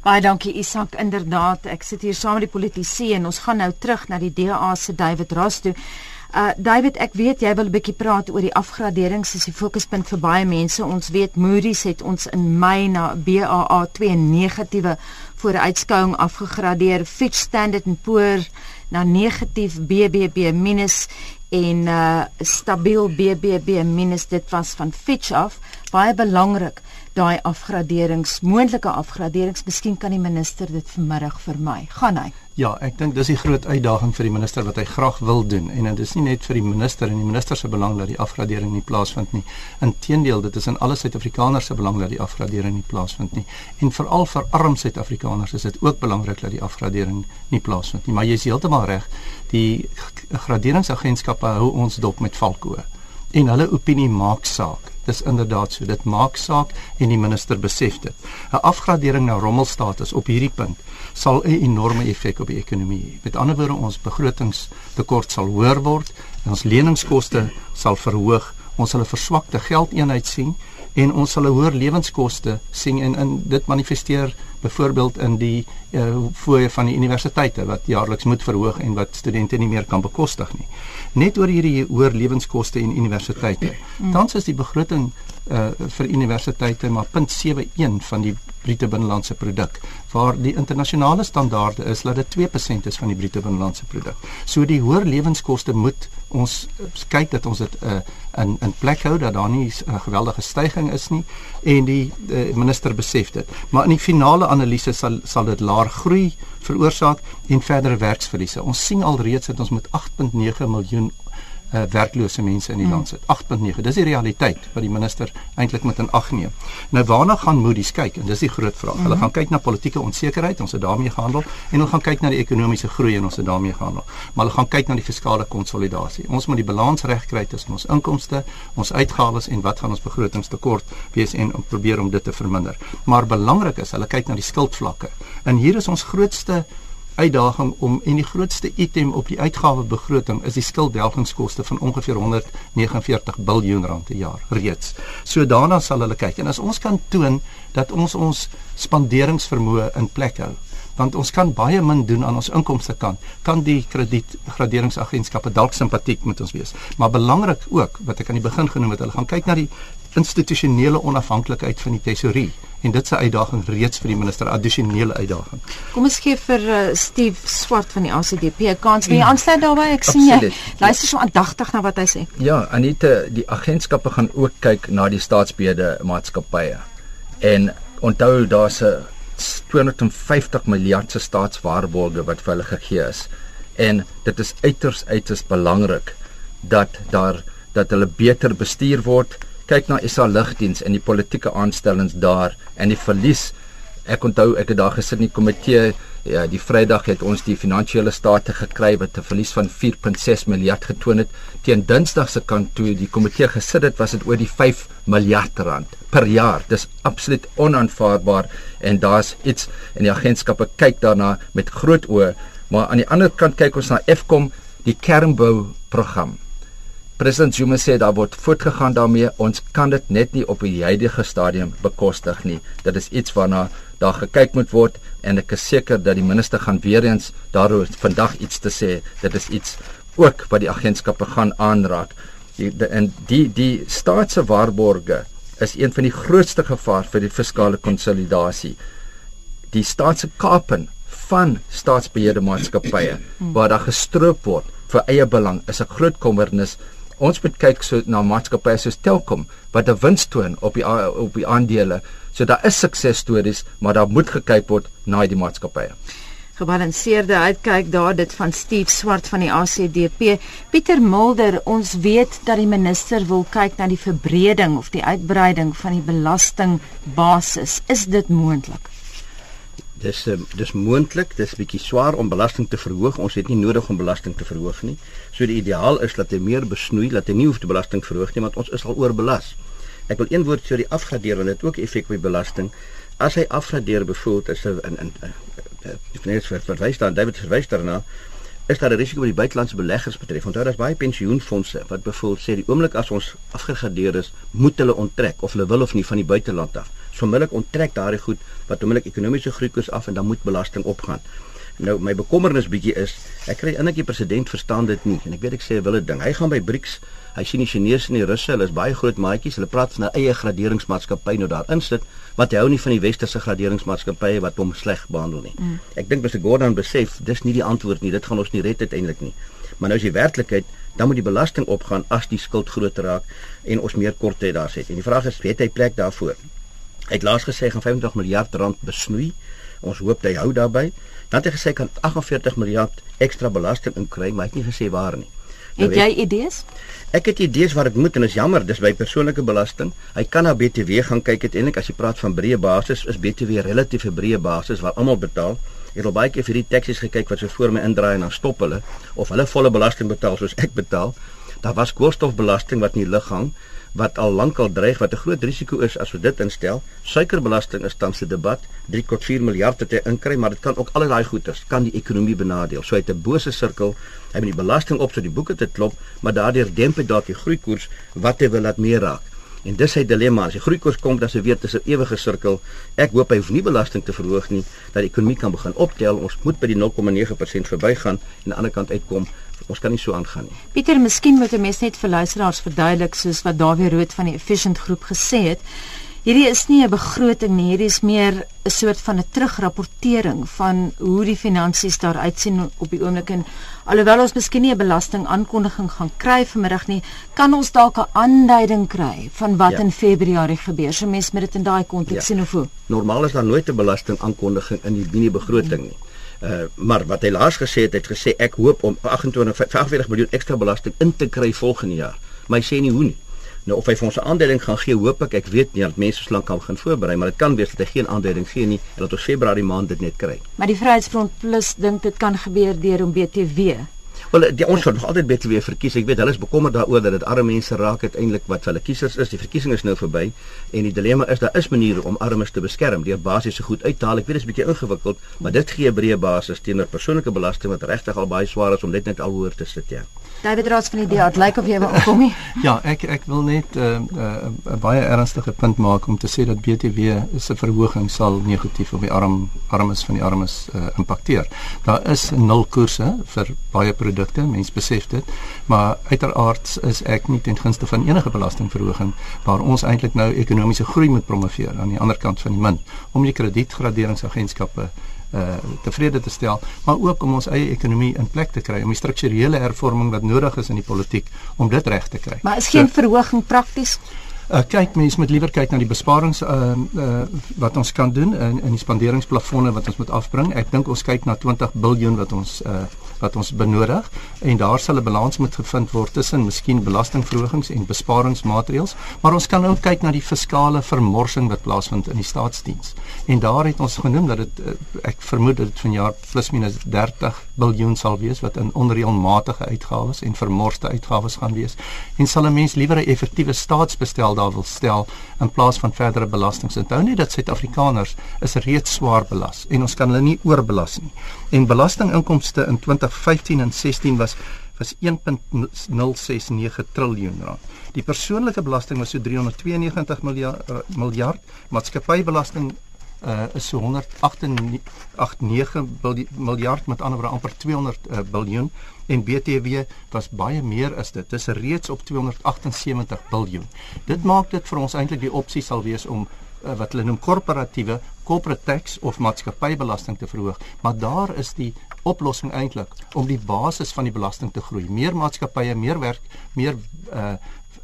Baie dankie Isak. Inderdaad, ek sit hier saam met die politici en ons gaan nou terug na die DA se David Ross toe. Uh David, ek weet jy wil 'n bietjie praat oor die afgraderings, dis die fokuspunt vir baie mense. Ons weet Moody's het ons in Mei na BAA2 negatiewe vooruitskouing afgegradeer. Fitch Standard & Poor's na negatief BBB en uh stabiel BBB minus dit was van Fitch af baie belangrik daai afgraderings moontlike afgraderings miskien kan die minister dit vanmiddag vir my gaan hy Ja, ek dink dis die groot uitdaging vir die minister wat hy graag wil doen en dit is nie net vir die minister en die minister se belang dat die afgradering nie plaasvind nie. Inteendeel, dit is in alle Suid-Afrikaners se belang dat die afgradering nie plaasvind nie. En veral vir arm Suid-Afrikaners is dit ook belangrik dat die afgradering nie plaasvind nie. Maar jy is heeltemal reg, die graderingsagentskappe hou ons dop met valkoe en hulle opinie maak saak. Dis inderdaad so. Dit maak saak en die minister besef dit. 'n Afgradering na rommelstatus op hierdie punt sal 'n enorme effek op die ekonomie hê. Met ander woorde, ons begrotingstekort sal hoër word en ons leningskoste sal verhoog. Ons sal 'n verswakte geldeenheid sien en ons sal 'n hoër lewenskoste sien en in dit manifesteer byvoorbeeld in die uh, fooie van die universiteite wat jaarliks moet verhoog en wat studente nie meer kan bekostig nie. Net oor hierdie hoër lewenskoste in universiteite. Mm. Tans is die begroting uh, vir universiteite maar 0.71 van die bruto binnelandse produk waar die internasionale standaarde is dat dit 2% is van die bruto binnelandse produk. So die hoër lewenskoste moet ons kyk dat ons dit uh, in in plek hou dat daar nie 'n uh, geweldige stygings is nie en die uh, minister besef dit. Maar in die finale analise sal sal dit laer groei veroorsaak en verdere werksverliese. Ons sien alreeds dat ons met 8.9 miljoen uh, werklose mense in die mm. land sit. 8.9. Dis die realiteit wat die minister eintlik met in ag neem. Nou waarna gaan Moody's kyk? En dis die groot vraag. Mm. Hulle gaan kyk na politieke onsekerheid, ons het daarmee gehandel en hulle gaan kyk na die ekonomiese groei en ons het daarmee gehandel. Maar hulle gaan kyk na die fiskale konsolidasie. Ons moet die balans regkry tussen ons inkomste, ons uitgawes en wat gaan ons begrotingstekort wees en om probeer om dit te verminder. Maar belangrik is, hulle kyk na die skuldvlakke. En hier is ons grootste uitdaging om en die grootste item op die uitgawebegroting is die skulddelgingskoste van ongeveer 149 miljard rand per jaar reeds. So daarna sal hulle kyk. En as ons kan toon dat ons ons spanderingsvermoë in plek hou want ons kan baie min doen aan ons inkomste kant kan die kredietgraderingsagentskappe dalk simpatiek met ons wees. Maar belangrik ook wat ek aan die begin genoem het hulle gaan kyk na die institusionele onafhanklikheid van die tesourier en dit se uitdaging reeds vir die minister addisionele uitdaging. Kom ons gee vir uh, Steve Swart van die ACDP 'n kans. Wie aansluit daarbey? Ek sien jy luister so aandagtig na wat hy sê. Ja, Anita, die agentskappe gaan ook kyk na die staatsbede maatskappye. En onthou daar's 'n 250 miljard se staatswaarborge wat vir hulle gegee is. En dit is uiters uiters belangrik dat daar dat hulle beter bestuur word kyk na SA Lugdiens en die politieke aanstellings daar en die verlies. Ek onthou ek het daar gesit in die komitee ja, die Vrydag het ons die finansiële state gekry wat 'n verlies van 4.6 miljard getoon het. Teen Dinsdag se kant toe die komitee gesit het, was dit oor die 5 miljard rand per jaar. Dis absoluut onaanvaarbaar en daar's iets en die agentskappe kyk daarna met groot oë, maar aan die ander kant kyk ons na Fcom, die kernbou program. President Zuma sê daar word voortgegaan daarmee. Ons kan dit net nie op die huidige stadium bekostig nie. Dit is iets waarna daar gekyk moet word en ek is seker dat die minister gaan weer eens daaroor vandag iets te sê. Dit is iets ook wat die agentskappe gaan aanraak. Die, die, en die die staatse waarborge is een van die grootste gevaar vir die fiskale konsolidasie. Die staatse kapen van staatsbeheerde maatskappye waar daar gestroop word vir eie belang is 'n groot kommernis ons moet kyk so na maatskappye soos Telkom wat 'n wins toon op die op die aandele. So daar is suksesstories, maar daar moet gekyk word na die maatskappye. Gebalanseerde uitkyk daar dit van Steve Swart van die ACDP. Pieter Mulder, ons weet dat die minister wil kyk na die verbreding of die uitbreiding van die belastingbasis. Is dit moontlik? Dis uh, dis moontlik, dis bietjie swaar om belasting te verhoog. Ons het nie nodig om belasting te verhoog nie. So die ideaal is dat hy meer besnoei, dat hy nie hoef te belasting verhoog nie, want ons is al oorbelas. Ek wil een woord sê oor die afgradeer want dit ook effek op die belasting. As hy afgradeer bevoel is in in net vir verwys dan David verwys daarna is daar 'n risiko wat die buitelandse beleggers betref. Onthou daar's baie pensioenfonde wat bevoel sê die oomblik as ons afgegradeer is, moet hulle onttrek of hulle wil of nie van die buiteland af So onmiddellik onttrek daardie goed wat onmiddellik ekonomiese groeikoers af en dan moet belasting opgaan. Nou my bekommernis bietjie is, ek kry eintlik die president verstaan dit nie en ek weet ek sê wille ding. Hy gaan by BRICS, hy sien die Chinese en die Russe, hulle is baie groot maatjies. Hulle praat van 'n eie graderingsmaatskappy nou daarin sit wat hou nie van die westerse graderingsmaatskappye wat hom sleg behandel nie. Mm. Ek dink Mr Gordon besef dis nie die antwoord nie. Dit gaan ons nie red uiteindelik nie. Maar nou is die werklikheid, dan moet die belasting opgaan as die skuld groter raak en ons meer korte daar sit. En die vraag is, weet hy plek daarvoor? Hy het laas gesê hy gaan 25 miljard rand besnoei. Ons hoop hy hou daarby. Dan het hy gesê kan 48 miljard ekstra belasting inkry, maar hy het nie gesê waar nie. Nou, het jy idees? Ek het idees wat dit moet en is jammer, dis by persoonlike belasting. Hy kan na BTW gaan kyk uiteindelik as jy praat van breë basis, is BTW relatief 'n breë basis waar almal betaal. Ek het al baie keer vir die taksies gekyk wat so voor my indraai en dan stop hulle of hulle volle belasting betaal soos ek betaal. Daar was koolstofbelasting wat in die lug hang wat al lankal dreig wat 'n groot risiko is as we dit instel. Suikerbelasting is tans 'n debat. 3.4 miljard het hy inkry, maar dit kan ook al daai goederes kan die ekonomie benadeel. So hy het 'n bose sirkel. Hy moet die belasting op so die boeke te klop, maar daardeur demp hy dalk die groeikoers wat hy wil laat meer raak. En dis sy dilemma. As die groeikoers kom, dan se weer tussen ewige sirkel. Ek hoop hy hoef nie belasting te verhoog nie dat die ekonomie kan begin optel. Ons moet by die 0,9% verbygaan en aan die ander kant uitkom ons kan nie so aangaan nie. Pieter, miskien moet 'n mens net vir luisteraars verduidelik soos wat Dawie Rood van die Efficient groep gesê het. Hierdie is nie 'n begroting nie, hierdie is meer 'n soort van 'n terugrapportering van hoe die finansies daar uitsien op die oomblik en alhoewel ons miskien nie 'n belasting aankondiging gaan kry vanmiddag nie, kan ons dalk 'n aanduiding kry van wat ja. in Februarie gebeur. So mense moet dit in daai konteks ja. sien of hoe. Normaal is daar nooit 'n belasting aankondiging in die mini begroting nie. Uh, maar wat hy laas gesê het, het gesê ek hoop om 28 45 miljoen ekstra belasting in te kry volgende jaar. Maar hy sê nie hoe nie. Nou of hy vir ons 'n aanduiding gaan gee, hoop ek, ek weet nie dat mense so lank kan begin voorberei, maar dit kan wees dat hy geen aanduiding gee nie en dat ons Februarie maand dit net kry. Maar die Vryheidsfront Plus dink dit kan gebeur deur om BTW Wel die ons sal nog altyd weer verkies. Ek weet hulle is bekommerd daaroor dat dit arme mense raak uiteindelik wat hulle kiesers is. Die verkiesing is nou verby en die dilemma is daar is maniere om armes te beskerm deur basiese goed uit te haal. Ek weet dit is 'n bietjie ingewikkeld, maar dit gee 'n breë basis teenoor persoonlike belasting wat regtig al baie swaar is om net net al hoor te sit, ja. David Roos van die DA, dit lyk of jy wil opkom nie. ja, ek ek wil net 'n uh, uh, uh, baie ernstige punt maak om te sê dat BTW se verhoging sal negatief op die arm armes van die armes uh, impakteer. Daar is nul koerse vir baie produkte, mense besef dit, maar uiteraard is ek nie ten gunste van enige belastingverhoging waar ons eintlik nou ekonomiese groei moet promoveer aan die ander kant van die munt om die kredietgraderingsagentskappe uh tevrede te stel, maar ook om ons eie ekonomie in plek te kry, om die strukturele hervorming wat nodig is in die politiek om dit reg te kry. Maar is geen so, verhoging prakties? Uh kyk, mense moet liewer kyk na die besparings uh uh wat ons kan doen in in die spanderingsplafonne wat ons moet afbring. Ek dink ons kyk na 20 miljard wat ons uh wat ons benodig en daar sal 'n balans moet gevind word tussen miskien belastingverhogings en besparingsmaatreëls, maar ons kan ook kyk na die fiskale vermorsing wat plaasvind in die staatsdiens. En daar het ons genoem dat dit ek vermoed dat dit vanjaar plus minus 30 miljard sal wees wat in onreëlmatige uitgawes en vermorste uitgawes gaan wees. En sal 'n mens liewer 'n effektiewe staatsbestel daar wil stel in plaas van verdere belastings. Onthou net dat Suid-Afrikaners is reeds swaar belas en ons kan hulle nie oorbelas nie. En belastinginkomste in 2015 en 16 was was 1.069 trilljoen rand. Die persoonlike belasting was so 392 miljard uh, miljard, maatskappybelasting uh, is so 189 miljard met ander woorde amper 200 uh, biljoen en BTW was baie meer as dit. Dit is reeds op 278 biljoen. Dit maak dit vir ons eintlik die opsie sal wees om uh, wat hulle noem korporatiewe corporate tax of maatskappybelasting te verhoog, maar daar is die oplossing eintlik om die basis van die belasting te groei. Meer maatskappye, meer werk, meer uh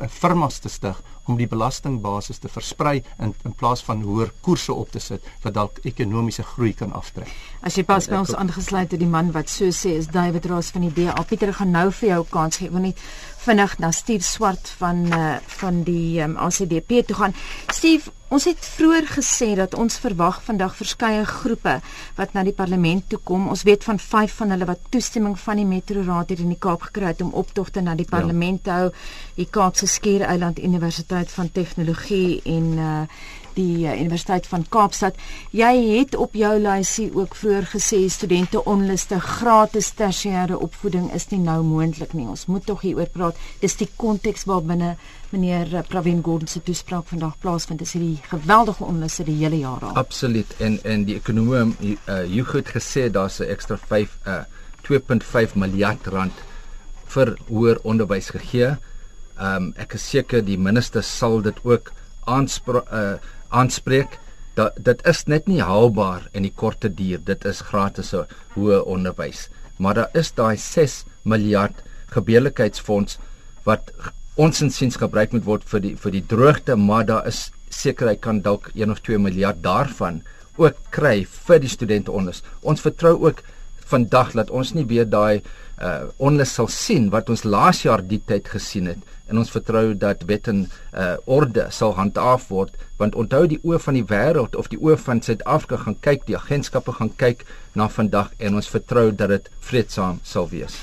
firmas te stig om die belastingbasis te versprei in in plaas van hoër koerse op te sit wat dalk ekonomiese groei kan aftrek. As jy pas by ons aangesluit het die man wat so sê is David Roos van die DA. Pieter gaan nou vir jou kans gee. Ek wil net vinnig na Steve Swart van uh van die um, ACDP toe gaan. Steve, Ons het vroeër gesê dat ons verwag vandag verskeie groepe wat na die parlement toe kom. Ons weet van 5 van hulle wat toestemming van die Metro Raad hier in die Kaap gekry het om optogte na die ja. parlement te hou. Die Kaapse Skiereiland Universiteit van Tegnologie en uh die uh, Universiteit van Kaapstad. Jy het op jou lysie ook vroeër gesê studente onluste gratis tersiêre opvoeding is nie nou moontlik nie. Ons moet tog hieroor praat. Dis die konteks waarbinne meneer uh, Pravin Gordhan se toespraak vandag plaasvind. Dis hierdie geweldige onluste die hele jaar al. Absoluut. En en die ekonomie uh, jy goed gesê daar's 'n ekstra 5 uh, 2.5 miljard rand vir hoër onderwys gegee. Um, ek is seker die minister sal dit ook aanspre uh, aanspreek dat dit is net nie haalbaar in die korte duur. Dit is gratis hoë onderwys. Maar daar is daai 6 miljard gebeurlikheidsfonds wat ons insiens gebruik moet word vir die vir die droogte, maar daar is seker hy kan dalk 1 of 2 miljard daarvan ook kry vir die studente onderwys. Ons vertrou ook vandag dat ons nie weer daai uh onlus sal sien wat ons laas jaar die tyd gesien het en ons vertrou dat wet en uh orde sal handhaaf word want onthou die oë van die wêreld of die oë van Suid-Afrika gaan kyk die agentskappe gaan kyk na vandag en ons vertrou dat dit vreedsaam sal wees.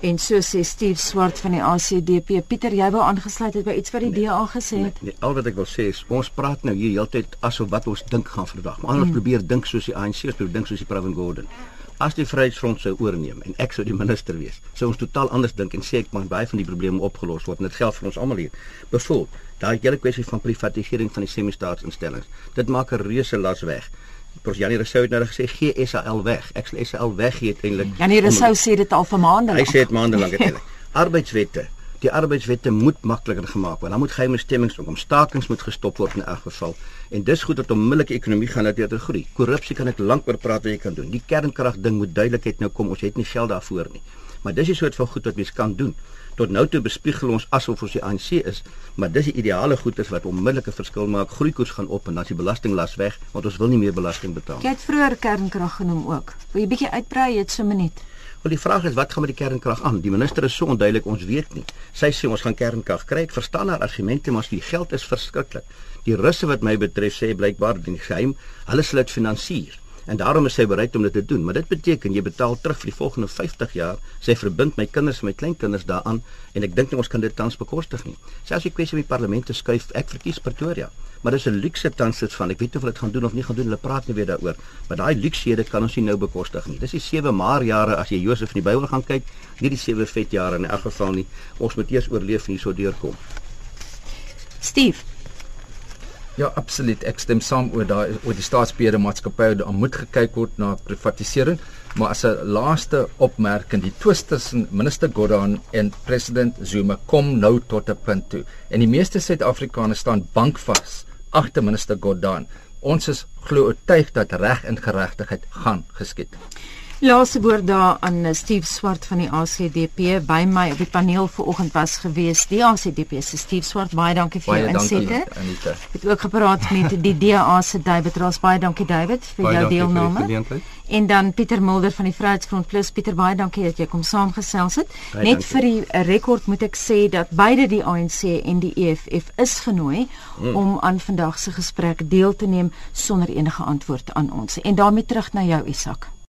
En so sê Steve Swart van die ACDP. Pieter, jy wou aangesluit het by iets wat die nee, DA gesê het. Nee, nee, al wat ek wil sê is ons praat nou hier heeltyd asof wat ons dink gaan vandag. Maar ons hmm. probeer dink soos die ANC, ons probeer dink soos die Pravin Gordhan as die Vryheidsfront sou oorneem en ek sou die minister wees, sou ons totaal anders dink en sê ek maar baie van die probleme opgelos word en dit geld vir ons almal hier. Byvoorbeeld, daai hele kwessie van privatisering van die semi-staatsinstellings, dit maak 'n reuse las weg. Pros Janie Rousseau het nou gesê gee SAL weg. Ek sal SAL weggee eintlik. Janie Rousseau sê dit al vir maande lank. Hy sê dit maande lank eintlik. Arbeidswette die arbeidswette moet makliker gemaak word. Daar moet geheime stemmings om stakings moet gestop word in elk geval. En dis goed dat onmiddellike ekonomie gaan natuurlik groei. Korrupsie kan ek lank oor praat wat jy kan doen. Die kernkrag ding moet duidelikheid nou kom. Ons het nie geld daarvoor nie. Maar dis 'n soort van goed wat mens kan doen. Tot nou toe bespiegel ons asof ons die ANC is, maar dis die ideale goed is wat onmiddellike verskil maak. Groeikoers gaan op en dan is die belastinglas weg want ons wil nie meer belasting betaal. Jy het vroeër kernkrag genoem ook. Wil jy bietjie uitbrei? Jy het so 'n minuut. Wel die vraag is wat gaan met die kernkrag aan? Die minister is so onduidelik, ons weet nie. Sy sê ons gaan kernkrag kry. Ek verstaan haar argumente, maar die geld is verskriklik. Die russe wat my betref sê blykbaar die geheim, hulle sal dit finansier en daarom is sy bereid om dit te doen. Maar dit beteken jy betaal terug vir die volgende 50 jaar. Sy verbind my kinders en my kleinkinders daaraan en ek dink nie ons kan dit tans bekostig nie. Selfs die kwessie met die parlement te skuif, ek verkies Pretoria. Maar dis 'n luukse tans dit van. Ek weet nie of hulle dit gaan doen of nie gaan doen. Hulle praat nie weer daaroor. Maar daai luuksehede kan ons nie nou bekostig nie. Dis die 7 maar jare as jy Josef in die Bybel gaan kyk, nie die 7 vet jare in elk geval nie. Ons moet eers oorleef en hierso deurkom. Steve Ja, absoluut. Ek stem saam oor daai oor die staatsbeheerde maatskappye. Daar moet gekyk word na privatisering, maar as 'n laaste opmerking, die twis tussen minister Gordhan en president Zuma kom nou tot 'n punt toe. En die meeste Suid-Afrikaners staan bankvas agter minister Gordhan. Ons is glo oortuig dat reg en geregtigheid gaan geskied. Laaste woord daar aan eh, Steve Swart van die ACDP by my op die paneel vanoggend was gewees. Die ACDP se Steve Swart, baie dankie vir baie jou insette. Ek het ook gepraat met die DA se David Ross. Baie dankie David vir baie jou deelname. En dan Pieter Mulder van die Vryheidsfront Plus. Pieter, baie dankie dat jy kom saamgesels het. Baie Net dankie. vir die uh, rekord moet ek sê dat beide die ANC en die EFF is genooi hmm. om aan vandag se gesprek deel te neem sonder enige antwoord aan ons. En daarmee terug na jou Isak.